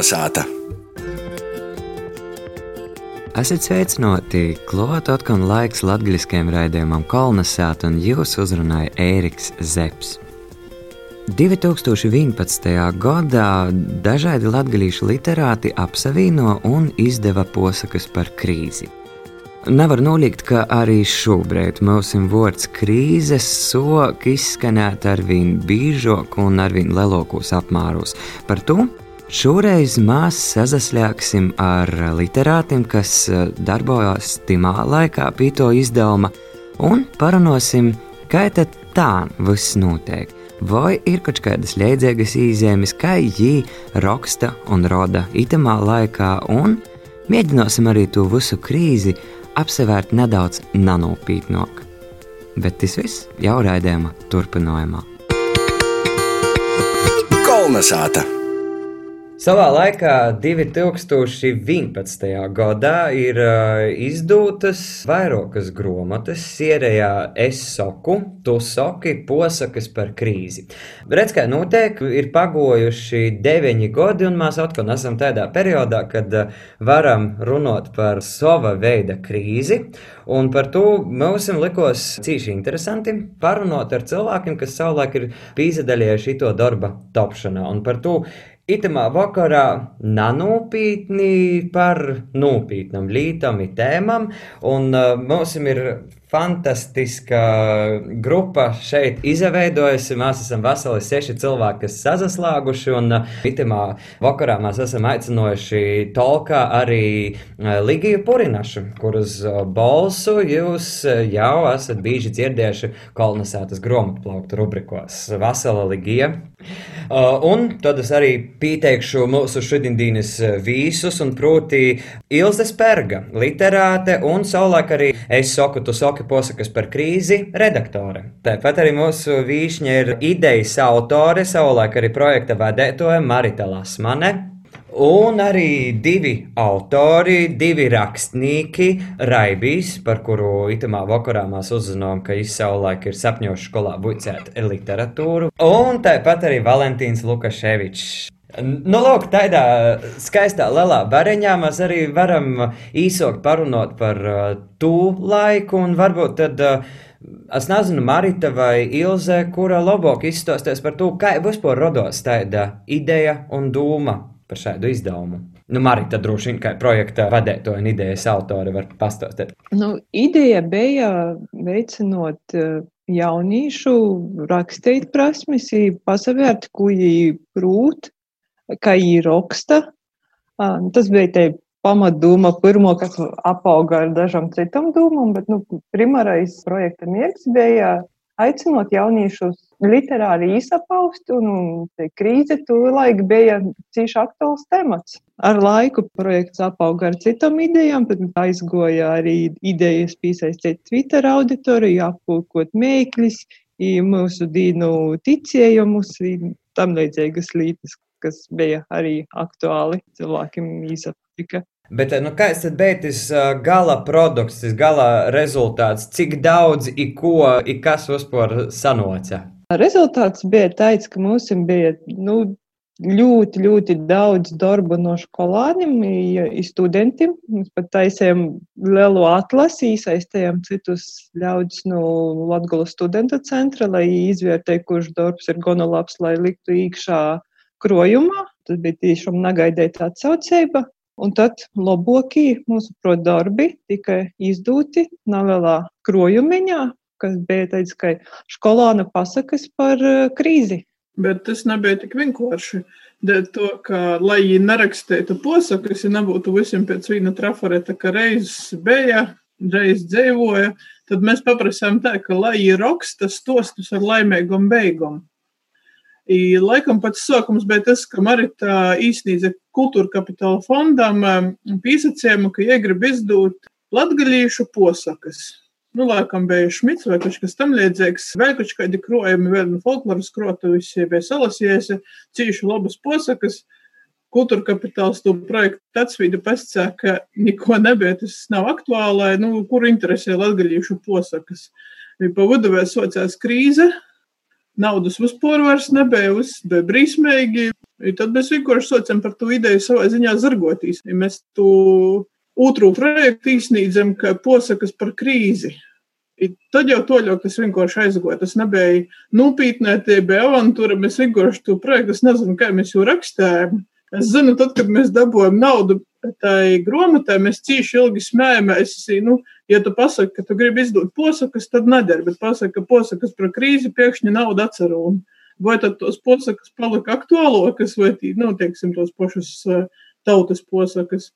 Kalnasāta! Esat sveicināti! Klāt atkal laiks latgaļiskiem raidījumam Kalnasāta un jūs uzrunāja Ēriks Zepsi. 2011. gadā dažādi latviešu literāti apsavieno un izdeva posakas par krīzi. Nevar noliegt, ka arī šobrīd mūsu vārds krīzes sok izskanēt ar vien biežāk un ar vien lielākos apmēros. Par to šoreiz mēs sazaslēgsim ar literātiem, kas eh, darbojās timā laikā pie to izdevuma, un parunāsim, kā tad tā viss notiek. Vai ir kaut kādas liedzīgas īzēmes, kā viņi raksta un roda itamā laikā, un mēģināsim arī to visu krīzi apsevērt nedaudz nanopītnāk. Bet tas viss jau raidījuma turpinājumā. Kolnesāta! Savā laikā, 2011. gadā, ir uh, izdotas vairākas grāmatas, sērējā es saku, tu saki, posakas par krīzi. Redz, kā notiek, ir pagojuši deviņi gadi, un mēs atkal esam tādā periodā, kad uh, varam runāt par sava veida krīzi, un par to mums likos cīši interesanti parunāt ar cilvēkiem, kas savulaik ir pīzadaļieši to darba tapšanā, un par to Itamā vakarā nanūpītni par nūpītnam lītam tēmam, un uh, mums ir fantastiska grupa šeit izveidojusi. Mēs esam veseli seši cilvēki, kas sazaslāguši, un uh, itamā vakarā mēs esam aicinājuši tolkā arī uh, Ligiju Purinašu, kuras uh, balsu jūs jau esat bieži dzirdējuši kolonizētas grāmatplauktu rubrikos. Vesela Ligija! Un tad es arī pieteikšu mūsu šodienas vīsus, un proti Ilze Spērga, literāte, un savulaik arī es saku, tu saki posakas par krīzi, redaktore. Tāpat arī mūsu vīšņa ir idejas autore, savulaik arī projekta vadētoja Marita Lasmane. Un arī divi autori, divi rakstnieki, Raibijs, par kuru itamā vakarā mēs uzzinājām, ka viņš savulaik ir sapņojuši skolā buļcēt literatūru. Un tāpat arī Valentīns Lukaševičs. Nu, lūk, tādā skaistā lielā bareņā mēs arī varam īsāk parunāt par uh, to laiku, un varbūt tad uh, es nezinu, Marita vai Ilze, kura labāk izstāstīs par to, kā vispār radās tāda ideja un doma par šādu izdevumu? Nu, Marita droši vien kā projekta vadētāja un idejas autore var pastāstīt. Nu, ideja bija veicinot eh, jauniešu rakstīt prasmes, pasavērt, viņi prūt, raksta. Nu, tas bija te pamatdoma pirmo, kas apauga ar dažām citām domām, bet nu, primārais projekta mērķis bija aicinot jauniešus literāri izpaust, un, un krīze tolaik bija cīši aktuāls temats. Ar laiku projekts apauga ar citām idejām, tad aizgoja arī idejas piesaistīt Twitter auditoriju, apkūkot mēklis, mūsu dīnu ticējumus, tam līdzīgas lietas, kas bija arī aktuāli cilvēkiem izpatika. Bet nu, kāds tad bija tas gala produkts, tas gala rezultāts? Cik daudz, i ko, i kas vispār sanoca? Rezultāts bija tāds, ka mums bija nu, ļoti, ļoti daudz darba no skolāniem, studentiem. Mēs pat taisījām lielu atlasi, iesaistījām citus ļaudis no Latgola studenta centra, lai izvērtētu, kurš darbs ir gana labs, lai liktu iekšā krojumā. Tas bija tiešām negaidīta atsaucība. Un tad labākie mūsu darbi tika izdoti nelielā krojumiņā, kas bija tāds, ka skolāna pasakas par eh, krīzi. Bet tas nebija tik vienkārši. Dēļ to, ka, lai viņi nerakstītu posakas, ja nebūtu visiem pēc viena trafareta, ka reizes bija, reizes dzīvoja, tad mēs paprasām tā, ka lai viņi raksta stostus ar laimīgam beigam. I, laikam pats sākums bija tas, ka Marita īsnīdza kultūra kapitāla fondam pīsacījumu, ka iegrib izdot latgalīšu posakas. Nu, laikam bija Šmits vai kaut kas tam līdzīgs. Vēl kaut kādi krojumi, vēl no folkloras krotuvis, bija salasījies, cīši labas posakas. Kultūra kapitāls to projektu atsvīda pasacā, ka neko nebija, tas nav aktuālai, nu, kur interesē latgalīšu posakas. Pa vidu vēl sociās krīze, naudas vispār vairs nebija, viss bija brīsmīgi. I tad mēs vienkārši saucam par to ideju savā ziņā zargotīs. Ja mēs to otru projektu īstenīdzam, ka posakas par krīzi. I tad jau to ļoti tas vienkārši aizgoja. Tas nebija nopietnē, tie bija avantūra. Mēs vienkārši to projektu, es nezinu, kā mēs jau rakstējam. Es zinu, tad, kad mēs dabūjam naudu tai grāmatai, mēs cīši ilgi smējamies. Nu, ja tu pasaki, ka tu gribi izdot posakas, tad nedara, bet pasaki, ka posakas par krīzi pēkšņi naudu atceru. Un vai tad tos posakas palika aktuālākas, vai tī, nu, teiksim, tos pašus uh, tautas posakas.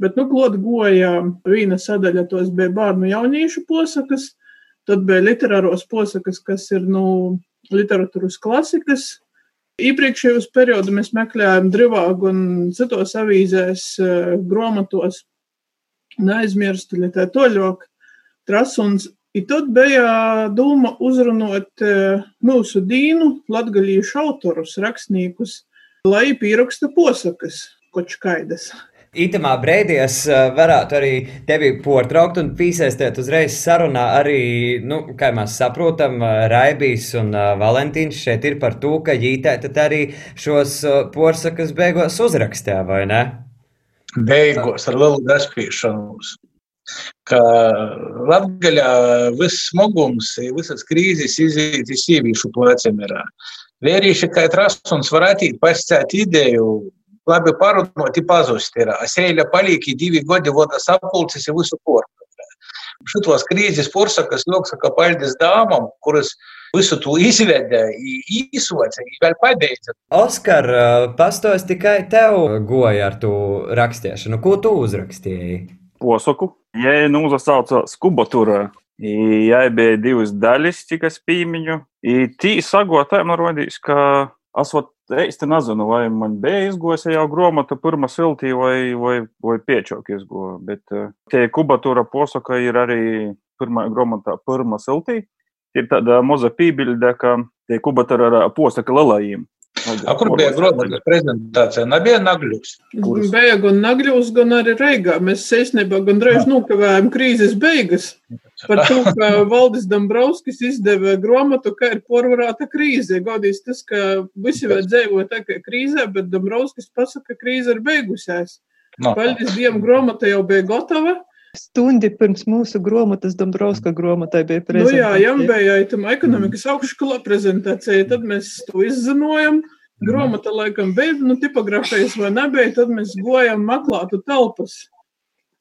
Bet, nu, klot goja viena sadaļa, tos bija bērnu jauniešu posakas, tad bija literāros posakas, kas ir, nu, literatūras klasikas, Iepriekšējos periodu mēs meklējām drivāgu un citos avīzēs, eh, grāmatos, neaizmirstu, ja tā toļok, trasuns. I tad bija doma uzrunot eh, mūsu dīnu, latgalīšu autorus, rakstniekus, lai pieraksta posakas, kočkaidas. Itamā brīdī es eh, varētu arī tevi portraukt un piesaistīt uzreiz sarunā arī, nu, kā mēs saprotam, eh, Raibijs un uh, Valentīns šeit ir par to, ka ģītēt arī šos porsakas beigās uzrakstīja, vai ne? Beigos ar lielu despīšanos. Ka Latgaļā viss smagums, visas krīzes izīt iz sievīšu pleciem ir. Vērīši, kā trasuns varētu pascēt ideju labi parunāti pazust. Ir. Sēļa palīki divi gadi voda sapulcis ir visu portu. Šitos krīzes porsakas ļoti paldies dāmām, kuras visu to izvedē, īsoca, vēl pabeidza. Oskar, pastos tikai tev goja ar to rakstīšanu. Ko tu uzrakstīji? Posaku. Ja nu uzsauca skubatura, ja bija divas daļas, cik es pīmiņu, tī sagotājiem rodīs, ka esot īsti nezinu, vai man bija izgojis jau grāmata pirmā siltī vai, vai, vai piečok izgoja. Bet uh, tie kubatūra posaka ir arī pirmā grāmatā pirmā siltī. Ir tāda maza pībilde, ka tie kubatūra ar posaka lelajiem. A kur bija grāmatas prezentācija? Nebija Nagļus. Bija gan Nagļus, gan arī Reigā. Mēs īstenībā gandrīz nokavējām krīzes beigas par to, ka Valdis Dombrovskis izdeva grāmatu, kā ir porvarāta krīze. Godīs tas, ka visi vēl dzīvoja tā kā krīzē, bet Dombrovskis pasaka, ka krīze ir beigusies. No. Paldies Dievam, grāmata jau bija gatava. Stundi pirms mūsu grāmatas Dombrovska grāmatai bija prezentācija. Nu jā, Jambējai tam ekonomikas augšskolā prezentācija, tad mēs to izzinojam. Grāmata laikam bija, nu, tipogrāfijas vai nebija, tad mēs gojam meklētu telpas.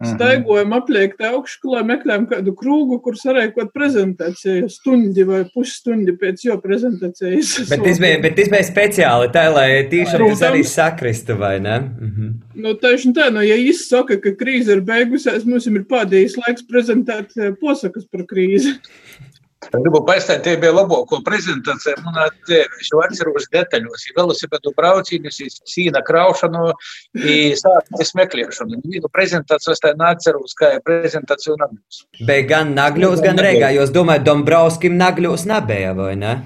Staigojam apliekt augšskolā, meklējam kādu krūgu, kur sarēkot prezentāciju stundi vai pusstundi pēc jo prezentācijas. Bet tas bija, bet tas bija speciāli tā, lai tīšām tas arī sakristu, vai ne? Mhm. Nu, tieši tā, nu, ja izsaka, ka krīze ir beigusies, mums ir pādījis laiks prezentēt eh, posakas par krīzi. Gribu paistāt, tie bija labāko prezentācija manā dzīvē. Es jau atceros detaļos, ja velosipēdu braucīnus, sīna kraušanu, sācis meklēšanu. Vienu prezentāciju es tā neatceros, kā ir prezentācija Nagļos. Bet gan Nagļos, gan Reigā, jūs domājat, Dombrovskim Nagļos nebija, vai ne?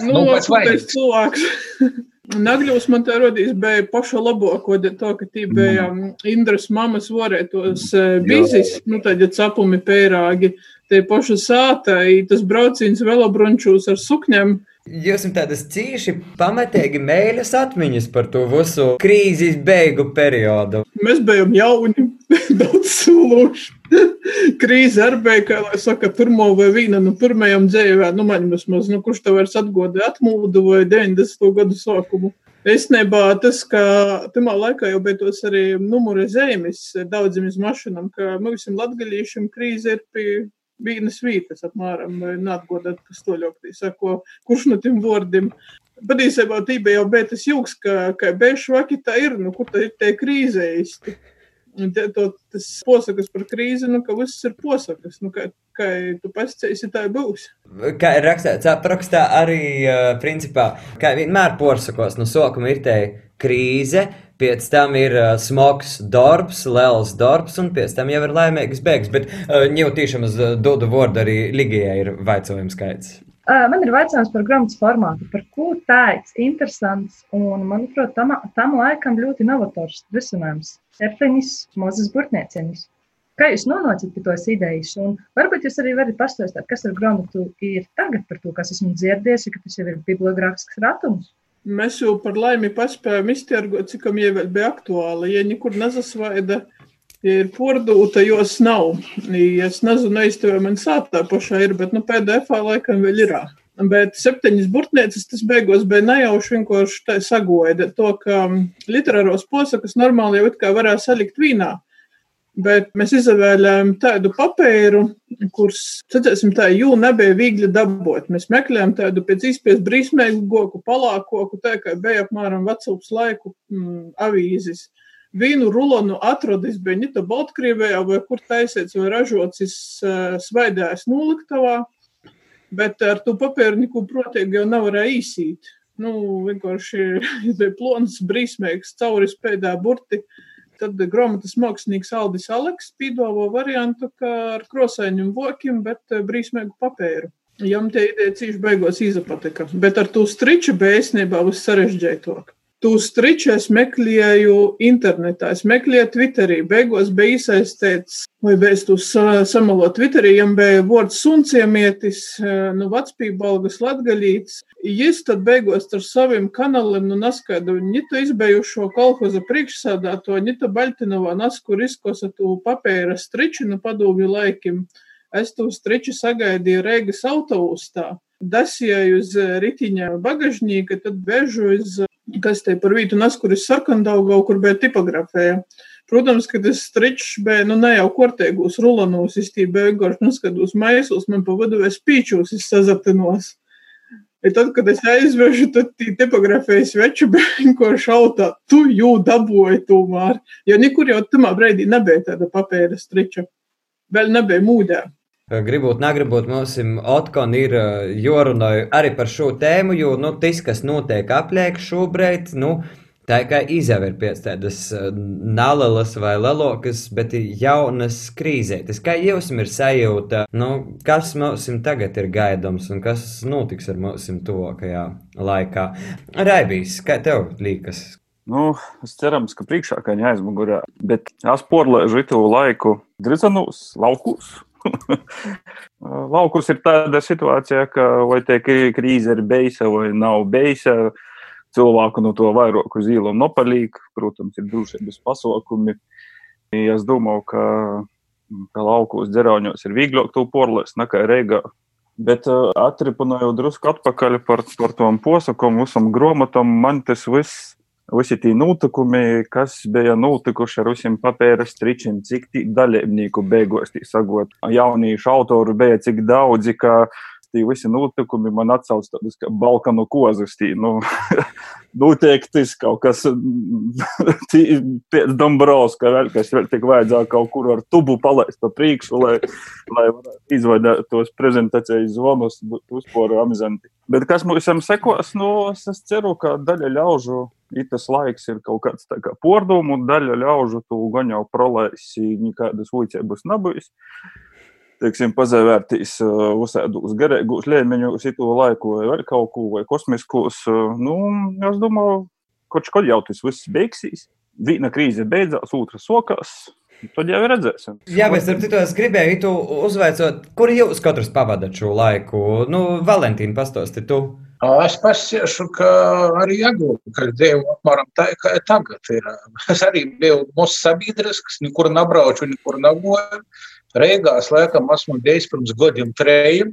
Nu, nu pēc vajag. cilvēks. Nagļos man tā rodīs bija paša labāko, to, ka tī bija mm. Indras mamas varētos eh, bizis, nu tad, ja capumi pērāgi tie paši sātai, tas brauciens velobrončūs ar sukņiem. Jūs esat tādas cīši pamatīgi mēļas atmiņas par to visu krīzes beigu periodu. Mēs bijām jauni, daudz sūluši. Krīze ar beigu, kā lai saka, pirmo vai vīna no nu, pirmajām dzējumā, nu man vismaz, nu kurš tev vairs atgoda atmūdu vai 90. gadu sākumu. Īstenībā tas, ka tajā laikā jau bija tos arī numuri zemes daudziem izmašanām, ka mums latgaļīšiem krīze ir pie vienas vietas apmēram, to ļoti sako, kurš no tiem vārdiem. Patiesībā tī jau bija tas jūgs, ka, ka bēšu vaki tā ir, nu, kur tā ir tie krīze īsti. Te, to, tas posakas par krīzi, nu, ka viss ir posakas, nu, ka, ka tu pasceisi, tā būs. Kā ir rakstīts, aprakstā arī, principā, kā vienmēr posakos, no sākuma ir te krīze, Pēc tam ir uh, smags darbs, liels darbs, un pēc tam jau ir laimīgs beigas. Bet uh, jau tiešām uz uh, dodu vārdu arī Ligijai ir vaicojums skaits. Man ir jautājums par grāmatas formātu, par ko tāds interesants un, manuprāt, tam, tam laikam ļoti novators risinājums. Efeņas, mazas burtniecības. Kā jūs nonācat pie tos idejas? Un varbūt jūs arī varat pastāstīt, kas ar grāmatu ir tagad par to, kas esmu dzirdējis, ka tas jau ir bibliogrāfisks ratums. Mēs jau par laimi paspējām iztirgot, cik jau vēl bija aktuāli. Ja nekur nezasvaida, ja ir pordūta, jos nav. Ja es nezinu, vai man sātā pašā ir, bet nu, PDF laikam vēl ir. Bet septiņas burtnieces tas beigās bija nejauši vienkārši sagoja. To, ka literāros posakas normāli jau it kā varētu salikt vīnā. Bet mēs izvēlējām tādu papīru, kurus, redzēsim, tā jū nebija viegli dabūt. Mēs meklējām tādu pēc īstenības brīsmēgu goku, palākoku, tā kā bija apmēram vecums laiku mm, avīzes. Vīnu rulonu atradis bija Nita Baltkrievijā vai kur taisīts vai ražots uh, svaidājas noliktavā, bet ar to papīru neko protīgi jau nevarēja īsīt. Nu, vienkārši, ja tā ir plons, brīsmēgs, cauri spēdā burti. Uh, Tad grāmatas mākslinieks Aldis Aleks piedāvā variantu, kā ar krosaiņu vokiem, bet eh, brīsmēgu papēru. Jām tie ideja cīši beigās izapatika, bet ar to striču bēsnībā būs sarežģītāk. Tūs striču es meklēju internetā, es meklēju Twitterī. Beigās bija iesaistīts, vai bez tūs samalo Twitterī, jam bija vārds sunciemietis, nu vecpībalgas latgaļīts. Jis tad beigās ar saviem kanāliem, nu naskaidu, ņita izbejušo kolhoza priekšsādāto, ņita Baltinovā naskur izkosa tū papēra striču nu padomju laikim. Es tū striču sagaidīju Reigas autoustā dasīju uz ritiņa bagažnīka, tad bežu uz kas te par vītu naskuris sarkandaugau, kur bija tipografēja. Protams, ka tas stričs bija, nu, ne jau kortēgūs rulanūs, es tī vienkārši noskatos maisos, man pa vadu vēl spīčos, es sazaptinos. I tad, kad es aizvežu, tad tī tipografējas veču bija vienkārši autā, tu jū dabūji tomēr, jo nekur jau tamā breidī nebija tāda papēra striča. Vēl nebija mūdē. Gribot, negribot, mums Otkon ir jārunā arī par šo tēmu, jo nu, tas, kas notiek apliek šobrīd, nu, tā kā izjāver pēc tādas nalalas vai lelokas, bet jaunas krīzētas. Kā jums ir sajūta, nu, kas mums tagad ir gaidāms un kas notiks ar mums tuvākajā laikā? Raibīs, kā tev liekas? Nu, es cerams, ka priekšā kā aizmugurē, bet es porlēžu itu laiku grizanos, laukos Laukus ir tāda situācija, ka vai tie krīze ir beisa vai nav beisa. Cilvēku no to vairāk uz īlām nopalīk. Protams, ir drošības pasākumi. Es domāju, ka, ka laukos dzerauņos ir vieglāk to porlēst nekā Reigā. Bet uh, atripunojot drusku atpakaļ par, par tom posakom, visam gromatam, man tas viss visi tie notikumi, kas bija notikuši ar visiem papēra stričiem, cik dalībnieku beigās sagot. Jauniešu autoru bija cik daudzi, ka tie visi notikumi man atsauc tādus kā Balkanu kozas. Tī, nu, noteikti kaut kas pēc Dombrovska vēl, kas vēl tik vajadzēja kaut kur ar tubu palaist pa priekšu, lai, lai varētu izvaidāt tos prezentācijas zvonus, uzporu amizanti. Bet kas mums sekos, nu, es ceru, ka daļa ļaužu ir tas laiks, ir kaut kāds tā kā pordumu, daļa ļaužu tu gan jau prolaisi, nekādas uicības nebūs teiksim, pazavērtīs uh, uzsēdus garīgus līmeņus, itu laiku vai vēl kaut ko, vai kosmiskus. Uh, nu, es domāju, kaut kad jau tas viss beigsies. Viena krīze beidzās, otra sokās. Tad jau redzēsim. Jā, bet ar citu es gribēju uzveicot, kur jūs katrs pavadat šo laiku. Nu, Valentīna pastāsti tu. Es pasiešu, ka arī agūka devu apmēram tā, kā tagad ir. Es arī biju mūsu sabiedrisks, nekur nebraucu, nekur negoju. Reigās, laikam, esmu bijis pirms gadiem trejiem,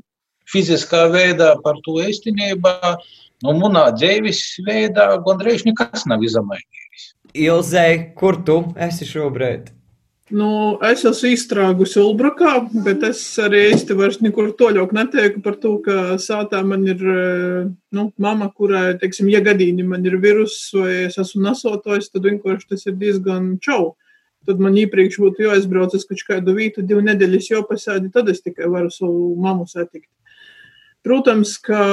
fiziskā veidā par to īstenībā. Nu, manā dzīves veidā gandrīz nekas nav izmainījies. Ilzē, kur tu esi šobrīd? Nu, es esmu izstrāgusi Ulbrakā, bet es arī īsti vairs nekur toļok netieku par to, ka sātā man ir nu, mama, kurai, teiksim, ja gadījumi man ir viruss vai es esmu nesotojis, tad vienkārši tas ir diezgan čau. Tad man iepriekš būtu jāizbrauc uz kaut kādu vietu, divu nedēļas jau pasādi, tad es tikai varu savu mamu satikt. Protams, ka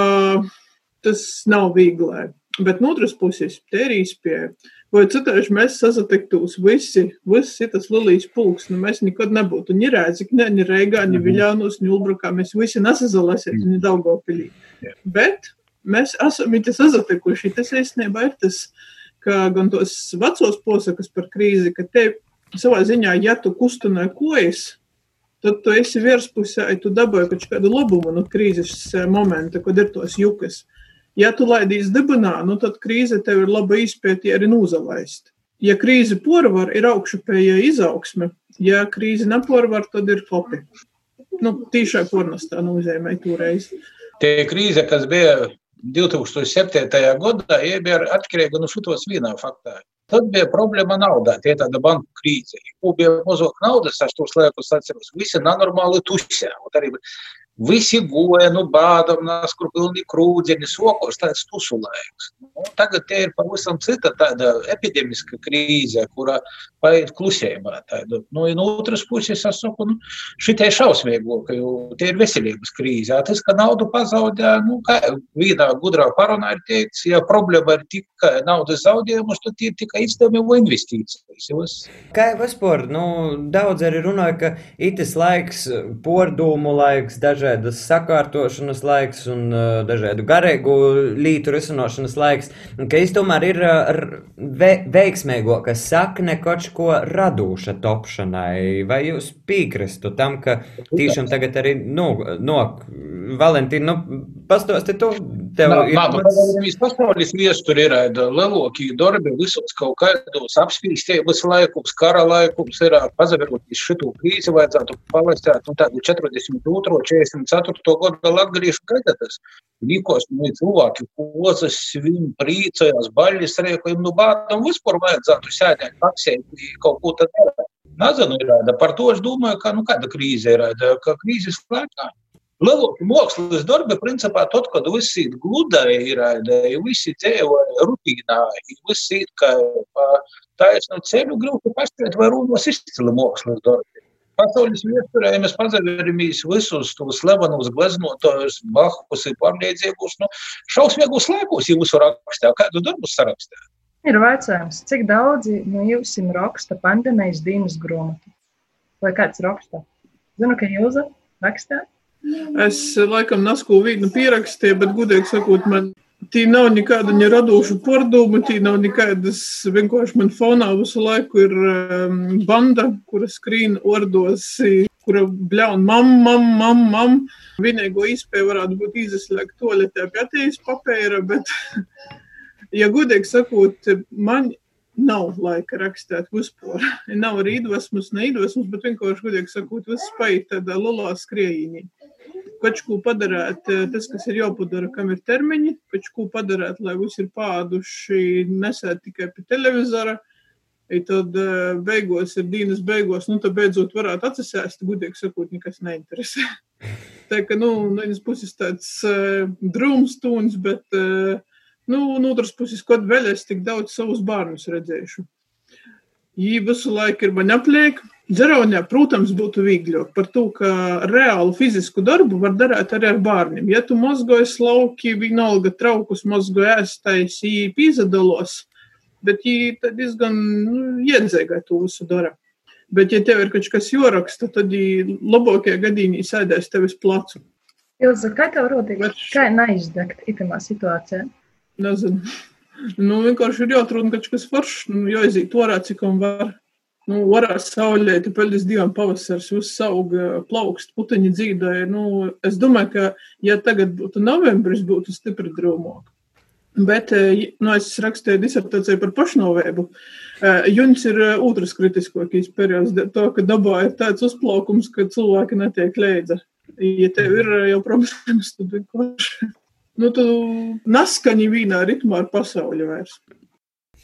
tas nav viegli, bet no otras puses, te ir īspēja. Vai citādi mēs sasatiktos visi, visi tas lilijas pulks, nu mēs nekad nebūtu ni Rēzik, ne, ni Reigā, ni mhm. Viļānos, ni Ulbrukā, mēs visi nesazalēsies, ni Daugavpilī. Bet mēs esam it sazatikuši, tas īstenībā ir tas, ka gan tos vecos posakas par krīzi, ka te savā ziņā, ja tu kustinē kojas, tad tu esi virspusē, tu dabūji kaut kādu labumu no krīzes momenta, kad ir tos jukas. Ja tu laidīsi dibinā, nu tad krīze tev ir laba izpētī arī nūzalaist. Ja krīze porvar, ir augšupējā izaugsme. Ja krīze neporvar, tad ir klopi. Nu, tīšai pornastā nozīmē toreiz. Tie krīze, kas bija 2007. gadā, bija atkarīga no šitos vienā faktā. Tad bija problēma naudā, tie tāda banku krīze. Ko bija mazāk naudas, es tos laikus atceros, visi nenormāli tusē. Arī Visi goja, nu, bādam, naskur pilni krūdziņi, sokos, tāds tusu laiks. Nu, tagad te ir pavisam cita tāda epidemiska krīze, kura paiet klusējumā. Tāda. Nu, no otras puses, es saku, nu, šitai šausmīgo, ka jau te ir veselības krīze. Tas, ka naudu pazaudē, nu, kā vienā gudrā parunā ir teikts, ja problēma ir tikai naudas zaudējumus, tad ir tikai izdevumi investīcijas. Kā jau vispār, nu, daudz arī runāja, ka itis laiks, pordūmu laiks, daži dažādas sakārtošanas laiks un uh, dažādu garīgu lītu risināšanas laiks, ka es tomēr ir uh, ve veiksmīgāka sakne kaut ko radūša topšanai. Vai jūs piekristu tam, ka tiešām tagad arī, nu, no, Valentīna, nu, pastāsti tu. Tev nā, ir... Nā, maz... pasaules viestur ir lielākie darbi visos kaut kādos apspīstības laikums, kara laikums ir pazaverotīs šitu krīzi vajadzētu palastēt, nu, tādu 42. 44. gada latgaliešu gazetas. Likos, nu, cilvēki kozas, svin, prīcojās, baļas rēkojam, nu, bādam vispār vajadzētu sēdēt taksēt kaut ko tad darīt. Nezinu, ir, par to es domāju, ka, nu, kāda krīze ir, ka krīzes laikā. Lielākie mākslas darbi, principā, tad, kad visi gludai ir, visi dzīvo rutīnā, visi ir kā taisnu ceļu, grūti paspēt, vai rūmos izcili mākslas darbi. Pasaules vēsturē mēs pazaveramies visus tos slevenos gleznotājus, bahus un pārliedzīgus, nu, šausmīgus laikos jau visu rakstā, kādu darbu sarakstā. Ir jautājums, cik daudzi no jums raksta pandēmijas dienas grāmatu? Vai kāds raksta? Zinu, ka Jūza rakstā. Es laikam nesku vienu pierakstīju, bet gudīgi sakot, man tī nav nekāda ne radoša pārdoma, tī nav nekādas, vienkārši man fonā visu laiku ir um, banda, kura skrīn ordos, kura bļaun mam, mam, mam, mam. Vienīgo izspēju varētu būt izslēgt toaletē pie attījas papēra, bet, ja gudīgi sakot, man nav laika rakstīt vispār. Nav arī iedvesmas, ne iedvesmas, bet vienkārši, gudīgi sakot, viss spēj tādā lolā skriejiņī kaut ko padarīt, eh, tas, kas ir jāpadara, kam ir termiņi, kaut ko padarīt, lai visi ir pāduši, nesēt tikai pie televizora. I tad eh, beigās ir dienas beigās, nu, tad beidzot varētu atsisēst, gudīgi sakot, nekas neinteresē. Tā ka, nu, no vienas puses tāds uh, drūms tūns, bet, uh, nu, no otras puses, kad vēl es tik daudz savus bērnus redzēšu. Viņi visu laiku ir man apliek, Dzeronē, protams, būtu vieglāk par to, ka reālu fizisku darbu var darīt arī ar bērniem. Ja tu mazgojas lauki, vienalga traukus mazgoja ēstais, pīzadalos, bet viņi diezgan nu, iedzēgai to visu dara. Bet, ja tev ir kaut kas joraksta, tad labākajā gadījumā sēdēs tevis placu. Ilza, kā tev rodīgi, bet... kā neizdegt itamā situācijā? Nezinu. Nu, vienkārši ir jāatrod kaut kas foršs, nu, jāiziet orā, cik un var. Nu, Orā saulē, tu pēdējos divām pavasars, viss auga plaukst, puteņi dzīdāja. Nu, es domāju, ka, ja tagad būtu novembris, būtu stipri drūmāk. Bet, eh, nu, es rakstīju disertāciju par pašnovēbu. Eh, Juns ir eh, otrs kritiskākais periods, to, ka dabā ir tāds uzplaukums, ka cilvēki netiek leidza. Ja tev ir jau problēmas, tad vienkārši, nu, tu naskaņi vienā ritmā ar pasauli vairs.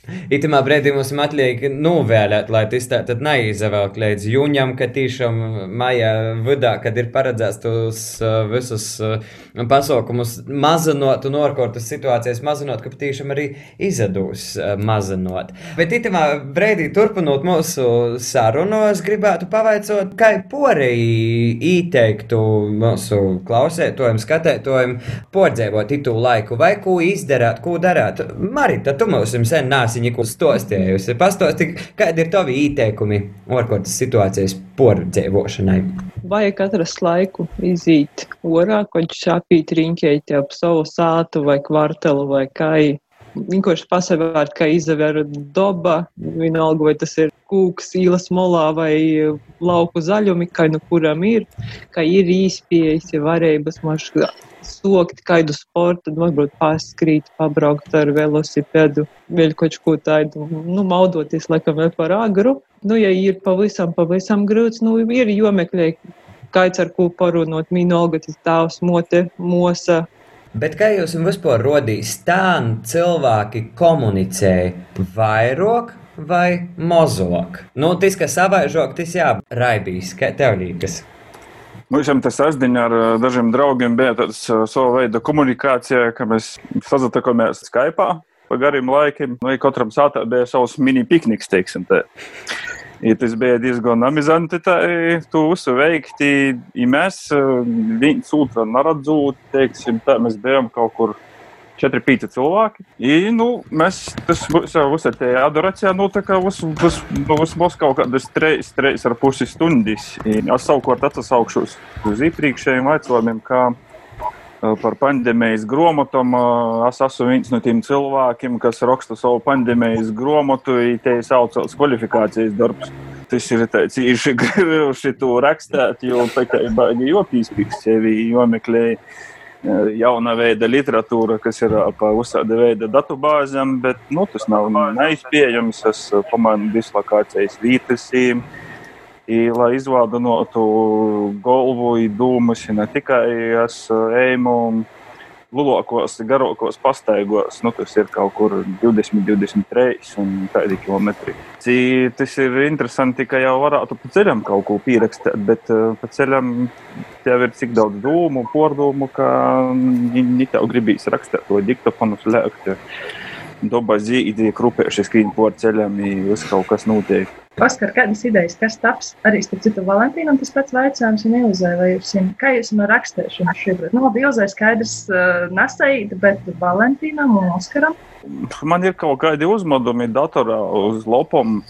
Itamā brīdī mums atliek novēlēt, lai tas tā tad neizvēlk līdz jūņam, ka tiešām maijā vidā, kad ir paredzēts tos uh, visus uh, pasaukumus mazinot un orkortas situācijas mazinot, ka tiešām arī izadūs uh, mazinot. Bet itamā brīdī turpinot mūsu sarunu, es gribētu pavaicot, kā porei ieteiktu mūsu klausētojiem, skatētojiem pordzēvot itu laiku vai ko izdarāt, ko darāt. Marita, tu mums sen nāc neesi neko stostējusi. Pastāsti, kādi ir tavi ieteikumi ārkārtas situācijas pordzēvošanai? Vajag atrast laiku iziet orā, ko šāpīt riņķēt ap savu sātu vai kvartalu vai kai. Vienkārši pasavērt, kā izaver doba, vienalga, vai tas ir kūks īlas molā vai lauku zaļumi, kā nu kuram ir, ka ir īspējas, ja varības mašā sokt kādu sportu, tad varbūt paskrīt, pabraukt ar velosipēdu, vēl kaut ko tādu, nu, maudoties, laikam, vēl par agru. Nu, ja ir pavisam, pavisam grūts, nu, ir jomeklē, kāds ar ko parunot, mīnolga, tas tavs mote, mosa, Bet kā jūs vispār rodīs, tā cilvēki komunicē vairāk vai mazāk? Nu, tas, kas savaižok, tas jā, raibīs, kā tev liekas. Nu, tas sasdiņa ar dažiem draugiem bija tāds sava veida komunikācija, ka mēs sazatikāmies Skype pa gariem laikiem. Nu, katram sātā bija savs mini pikniks, teiksim. Tā. I tas bija diezgan amizanti. Tu uzveikti, ja mēs viens otru neredzot, teiksim, tā mēs bijām kaut kur. 4-5 cilvēki. I, nu, mēs jau uzsver adorācijā, nu, tā kā uz, uz, uz, uz kaut kādas 3,5 stundas. Es savukārt atsaukšos uz iepriekšējiem jautājumiem, kā Eh, par pandēmijas grāmatām. Eh, es esmu viens no tiem cilvēkiem, kas raksta savu pandēmijas grāmatu, te saucās kvalifikācijas darbs. Tas ir tāds īši grūti rakstīt, jo tā kā baigi jopīspīgs sevi, jomeklē eh, jauna veida literatūra, kas ir pa uzsāda veida datubāzēm, bet nu, tas nav neizpējams. Es pamanu dislokācijas vītas. I, lai izvādinotu galvu, dūmus, ne tikai es eju lulokos, garākos pastaigos, nu, kas ir kaut kur 20, 23 un tādi kilometri. Cī, tas ir interesanti, ka jau varētu pa ceļam kaut ko pierakstīt, bet pa ceļam tev ir cik daudz dūmu, pordūmu, ka viņi tev gribīs rakstīt to diktofonu slēgt. Dabā zīdi, krupējuši skrien por ceļam, viss kaut kas notiek. Oskar, kādas idejas, kas taps arī starp citu Valentīnam, tas pats vaicājums un Ilzē, vai jūs, kā jūs no rakstēšanu šobrīd? Nu, labi, Ilzē skaidrs uh, nesaīt, bet Valentīnam un Oskaram? Man ir kaut kādi uzmodumi datorā uz lopam.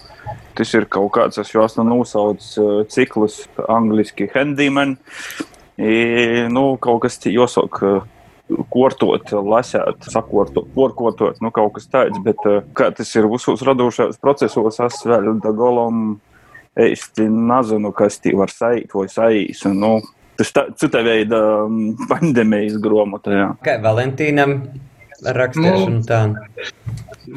Tas ir kaut kāds, es jau esmu nosaucis uh, ciklus angliski handyman. I, nu, kaut kas jāsaka. Kortot, lasīt, sakortot, porkotot, nu kaut kas tāds, bet eh, kā tas ir visos radošos procesos, es vēl dagolam īsti nezinu, kas tī var saīt vai saīs. Nu, tas tā, cita veida mm, pandēmijas grāmatā. Kā Valentīnam rakstīšana nu, tā?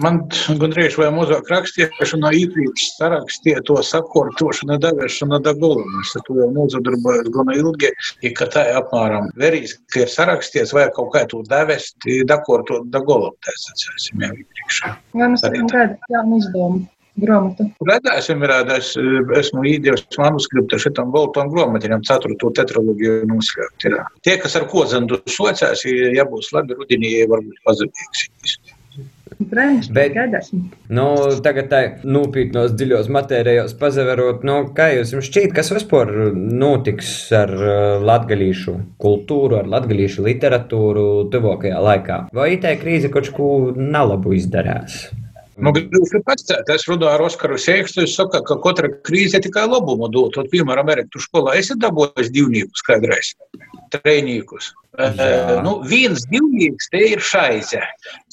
Man gandrīz vai mazāk rakstīšana īpaši sarakstīja to sakortošanu, devēšanu da gulumu. Es to jau nozadarbojos gana ilgi, ja ka tā ir apmēram verīs, ka ir sarakstīts vai kaut kā to devest, dakortot da gulumu, tā sacēsim jau iepriekšā. Vai mēs varam gaidīt jaunu izdomu? Grāmatu. Redzēsim, es esmu īdevis manuskriptu šitam Bolton grāmatiņam, ceturto tetraloģiju noslēgt. Tie, kas ar kozandu socās, ja būs labi rudenī, varbūt pazudīgs. Protams, bet nu, tagad tā nopietnos dziļos matērijos pazaverot, nu, kā jūs šķiet, kas vispār notiks ar uh, latgalīšu kultūru, ar latgalīšu literatūru tuvākajā laikā? Vai tā krīze kaut ko nalabu izdarās? Nu, Gribu pateikt, es runāju ar Oskaru Sēkstu. Viņš saka, ka katra krīze tikai labumu dod. Un, piemēram, Amerikā skolā esi dabūjis divniekus kādreiz, trejniekus. Uh, nu, viens divnieks te ir šaize,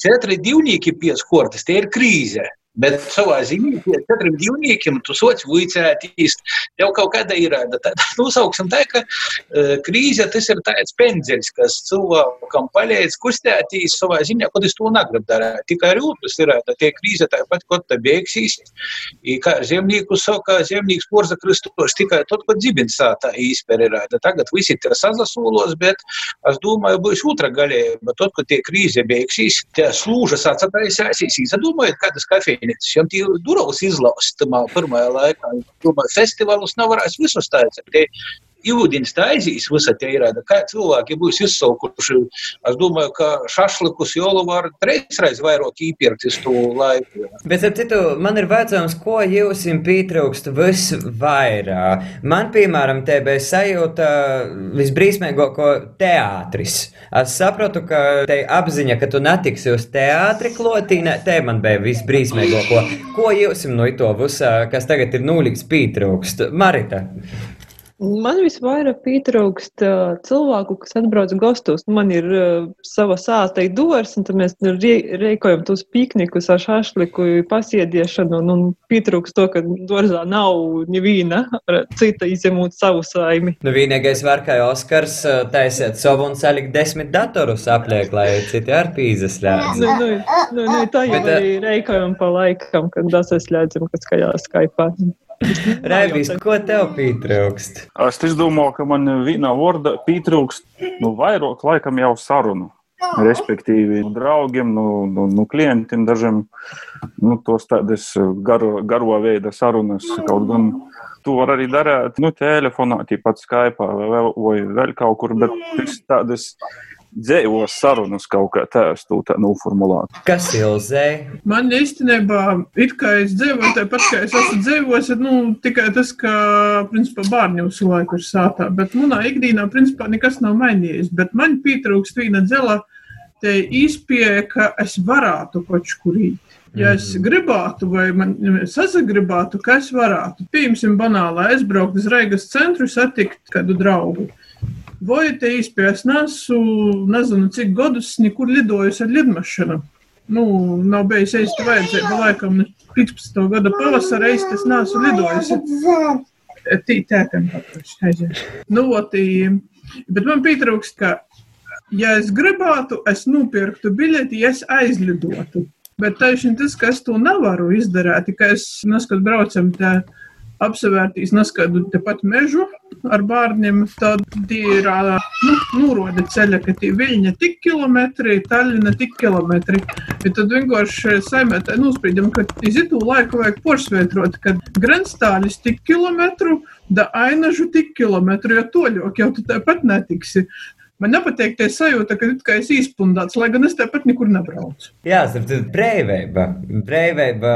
četri divnieki pieskortas, te ir krīze. Bet savā ziņā pie četriem dzīvniekiem tu soci vicētīs. Tev kaut kāda ir tāda, nosauksim tā, ka uh, krīze tas ir tāds pendzeļs, kas cilvēkam palīdz kustētīs savā ziņā, kad es to negribu darīt. Tikai rūtas ir, tā tie krīze tāpat, kad tā beigsīs. I, kā zemnieku saka, zemnieks porza kristos tikai tad, kad dzibins sātā īspēr ir. Tagad visi tie sazasūlos, bet es domāju, būs otra galējība. Tad, kad tie krīze beigsies, tie slūžas atsataisēsīs, izdomājot, kādas kafijas vienītis. Jām tie durvis izlaust tamā pirmajā laikā. Domāju, festivālus nav varējis visus taisīt. Jūdienas taisīs, visa tie ir. Kā cilvēki būs izsaukuši, es domāju, ka šašlikus jau var trīsreiz vairāk īpirkt uz to laiku. Bet, ap citu, man ir vajadzams, ko jūs pietrūkst visvairāk. Man, piemēram, te bija sajūta visbrīsmīgāko teātris. Es saprotu, ka te apziņa, ka tu netiksi uz teātri klotīnē, te man bija visbrīsmīgāko. Ko jūs no to visā, kas tagad ir nulīgs pietrūkst? Marita. Man visvairāk pietrūkst uh, cilvēku, kas atbrauc gastos. Man ir uh, sava sāta dors, un mēs rīkojam tos piknikus ar šašliku pasiediešanu, un, un pietrūkst to, ka dorzā nav neviena cita izņemot savu saimi. Nu, vienīgais var, kā Oskars, taisiet savu un salikt desmit datorus apliek, lai citi ar pīzes ļādz. Nu, nu, nu, nu, tā jau Bet, arī rīkojam pa laikam, kad tas es ļādzam, kad skaļā skaipā. Rēbīs, ko tev pietrūkst? Es domāju, ka man vienā vārdā pietrūkst nu, vairāk laikam jau sarunu. Respektīvi, no draugiem, no, no, no klientiem, dažiem nu, tos tādas garo, garo veida sarunas. Kaut gan to var arī darīt nu, telefonā, tāpat Skype vai, vai vēl kaut kur, bet tādas dzīvos sarunas kaut kā tādu tā noformulēt. Kas ilzē? Man īstenībā, it kā es dzīvoju, tāpat kā es esmu dzīvojis, nu, tikai tas, ka, principā, bērni visu laiku ir sātā, bet manā ikdienā, principā, nekas nav mainījies, bet man pietrūkst viena dzela, te izpieja, ka es varētu kaut kur īt. Ja es mhm. gribētu, vai man sazagribētu, ka es varētu, piemēram, banāli aizbraukt uz Reigas centru, satikt kādu draugu. Īstenībā es nesu, nezinu, cik gadus nekur lidojusi ar lidmašīnu. Nu, nav bijis īsti vajadzība, laikam, 15. gada pavasarī es neesmu lidojusi. Tī tētam paprasti. Nu, tī, bet man pietrūkst, ka, ja es gribētu, es nopirktu biļeti, ja es aizlidotu. Bet taisnība tas, ka es to nevaru izdarīt, ka es neskatu braucam te apsevērtīs neskaidu tepat mežu ar bērniem, tad ir nu, nūrode ceļa, ka tie viļņa tik kilometri, Taļina tik kilometri. Bet tad vienkārši saimētā nosprīdam, ka izitu laiku vajag porsvietrot, ka grenstāļis tik kilometru, da ainažu tik kilometru, jo toļok jau tu tāpat netiksi. Man nepatīk tā sajūta, ka kā es izpundāts, lai gan es tāpat nekur nebraucu. Jā, tas ir brīvība. Brīvība,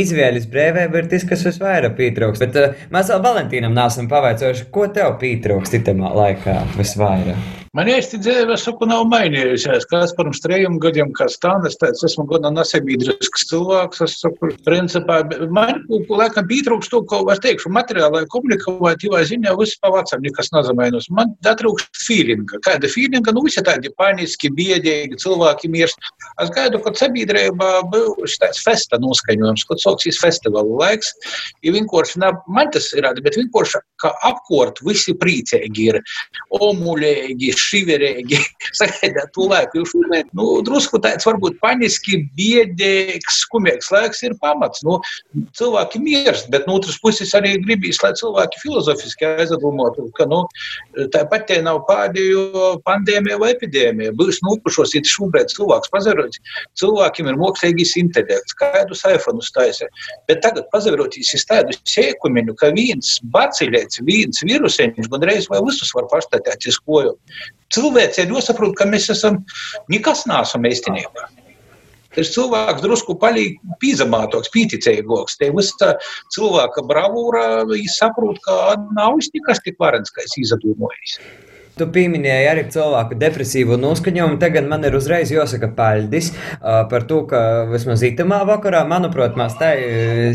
izvēles brīvība ir tas, kas visvairāk pietrūkst. Bet uh, mēs vēl Valentīnam nesam pavaicojuši, ko tev pietrūkst itamā laikā visvairāk. Man dzīve, es saku, nav mainījusies. Kāds pirms trījiem gadiem, stāvis, tāds esmu gana nesabiedrisks cilvēks. Es saku, principā, man, laikam, pietrūkst to, ko es teikšu, materiālai komunikatīvā ziņā viss pavacam, nekas nezamainos. Man datrūkst feelinga. Kāda feelinga, nu visi tādi paniski, biedīgi, cilvēki mirst. Es gaidu, kad sabiedrībā būs tāds festa noskaņojums, kad soksīs festivālu laiks. Ja vienkārši, ne, man tas ir, bet vienkārši, kā apkort, visi priecīgi ir, omuļīgi, šiverīgi sagaidāt to laiku. Jo šobrīd, nu, drusku tāds varbūt paniski, biedīgs, skumīgs laiks ir pamats. Nu, cilvēki mirst, bet no otras puses arī gribīs, lai cilvēki filozofiski aizdomātu, ka nu, tāpat te nav pēdējo pandēmija vai epidēmija. Būs nupušos, ja šobrīd cilvēks pazarot, cilvēkiem ir mākslīgais intelekts, kādu saifonu taisa. Bet tagad pazarotīs iz tādu sēkumiņu, ka viens bacilēts, viens viruseņš, gandrīz vai visus var pastatēt uz koju cilvēks ir jāsaprot, ka mēs esam nekas nesam īstenībā. Tas cilvēks drusku palīk pīzamātoks, pīticīgāks. Te visa cilvēka bravūra, viņš saprot, ka nav nekas tik varens, kā es izdomājis. Tu pieminēji arī cilvēku depresīvu noskaņojumu. Tagad man ir uzreiz jāsaka paļdis uh, par to, ka vismaz itamā vakarā, manuprāt, mēs tā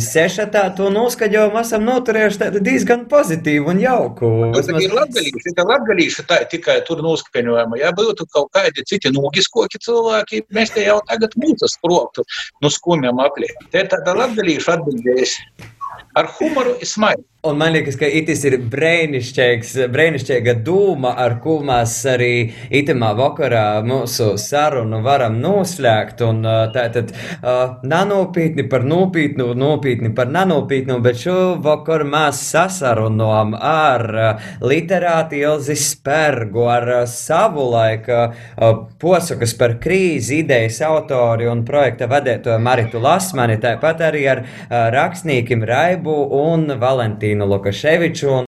sešatā to noskaņojumu esam noturējuši diezgan pozitīvu un jauku. Vismaz... Ir latgalīši, tā latgalīši tā tikai tur noskaņojumu. Ja būtu kaut kādi citi nūgiskoki cilvēki, mēs te jau tagad mūsu sproktu no skumjām apliek. Te ir tāda latgalīša atbildējas ar humoru izmaiņu. Un man liekas, ka itis ir brīnišķīga dūma, ar ko mēs arī itamā vakarā mūsu sarunu varam noslēgt. Un tā tad uh, nanopietni par nopietnu, nopietni par nanopietnu, bet šovakar mēs sasarunojam ar uh, literāti Ilzi Spergu, ar uh, savu laiku uh, posakas par krīzi idejas autori un projekta vadētoju Maritu Lasmani, tāpat arī ar rakstniekiem Raibu un Valentīnu. Martīnu Lukaševiču. Un...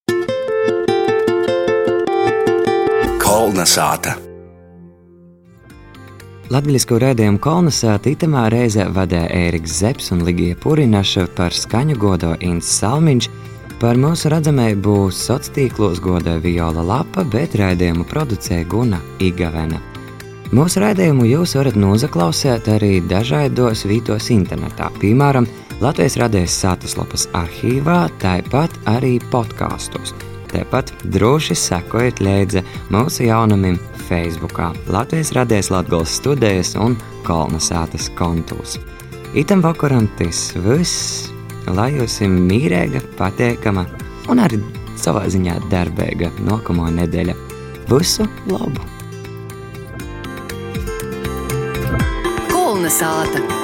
Kolna sāta. Latvijas rādījumu kolonizāciju itamā reizē vadīja Ēriks Zepsi un Ligija Purinaša par skaņu godo Inns Salmiņš. Par mūsu redzamību sociālos tīklos goda Viola Lapa, bet raidījumu producēja Guna Igavena. Mūsu raidījumu jūs varat noklausīt arī dažādos vītos internetā, piemēram, Latvijas radijas sātaslapas arhīvā, tāpat arī podkāstos. Tāpat droši sekojiet līdzi mūsu jaunumam Facebook, Latvijas radijas Latvijas studijas un kolonizētas kontos. Itam vakaram tas viss, lai jums ir mīrīga, patīkama un arī savā ziņā darbīga nākamā nedēļa. Visu labu! The sāta.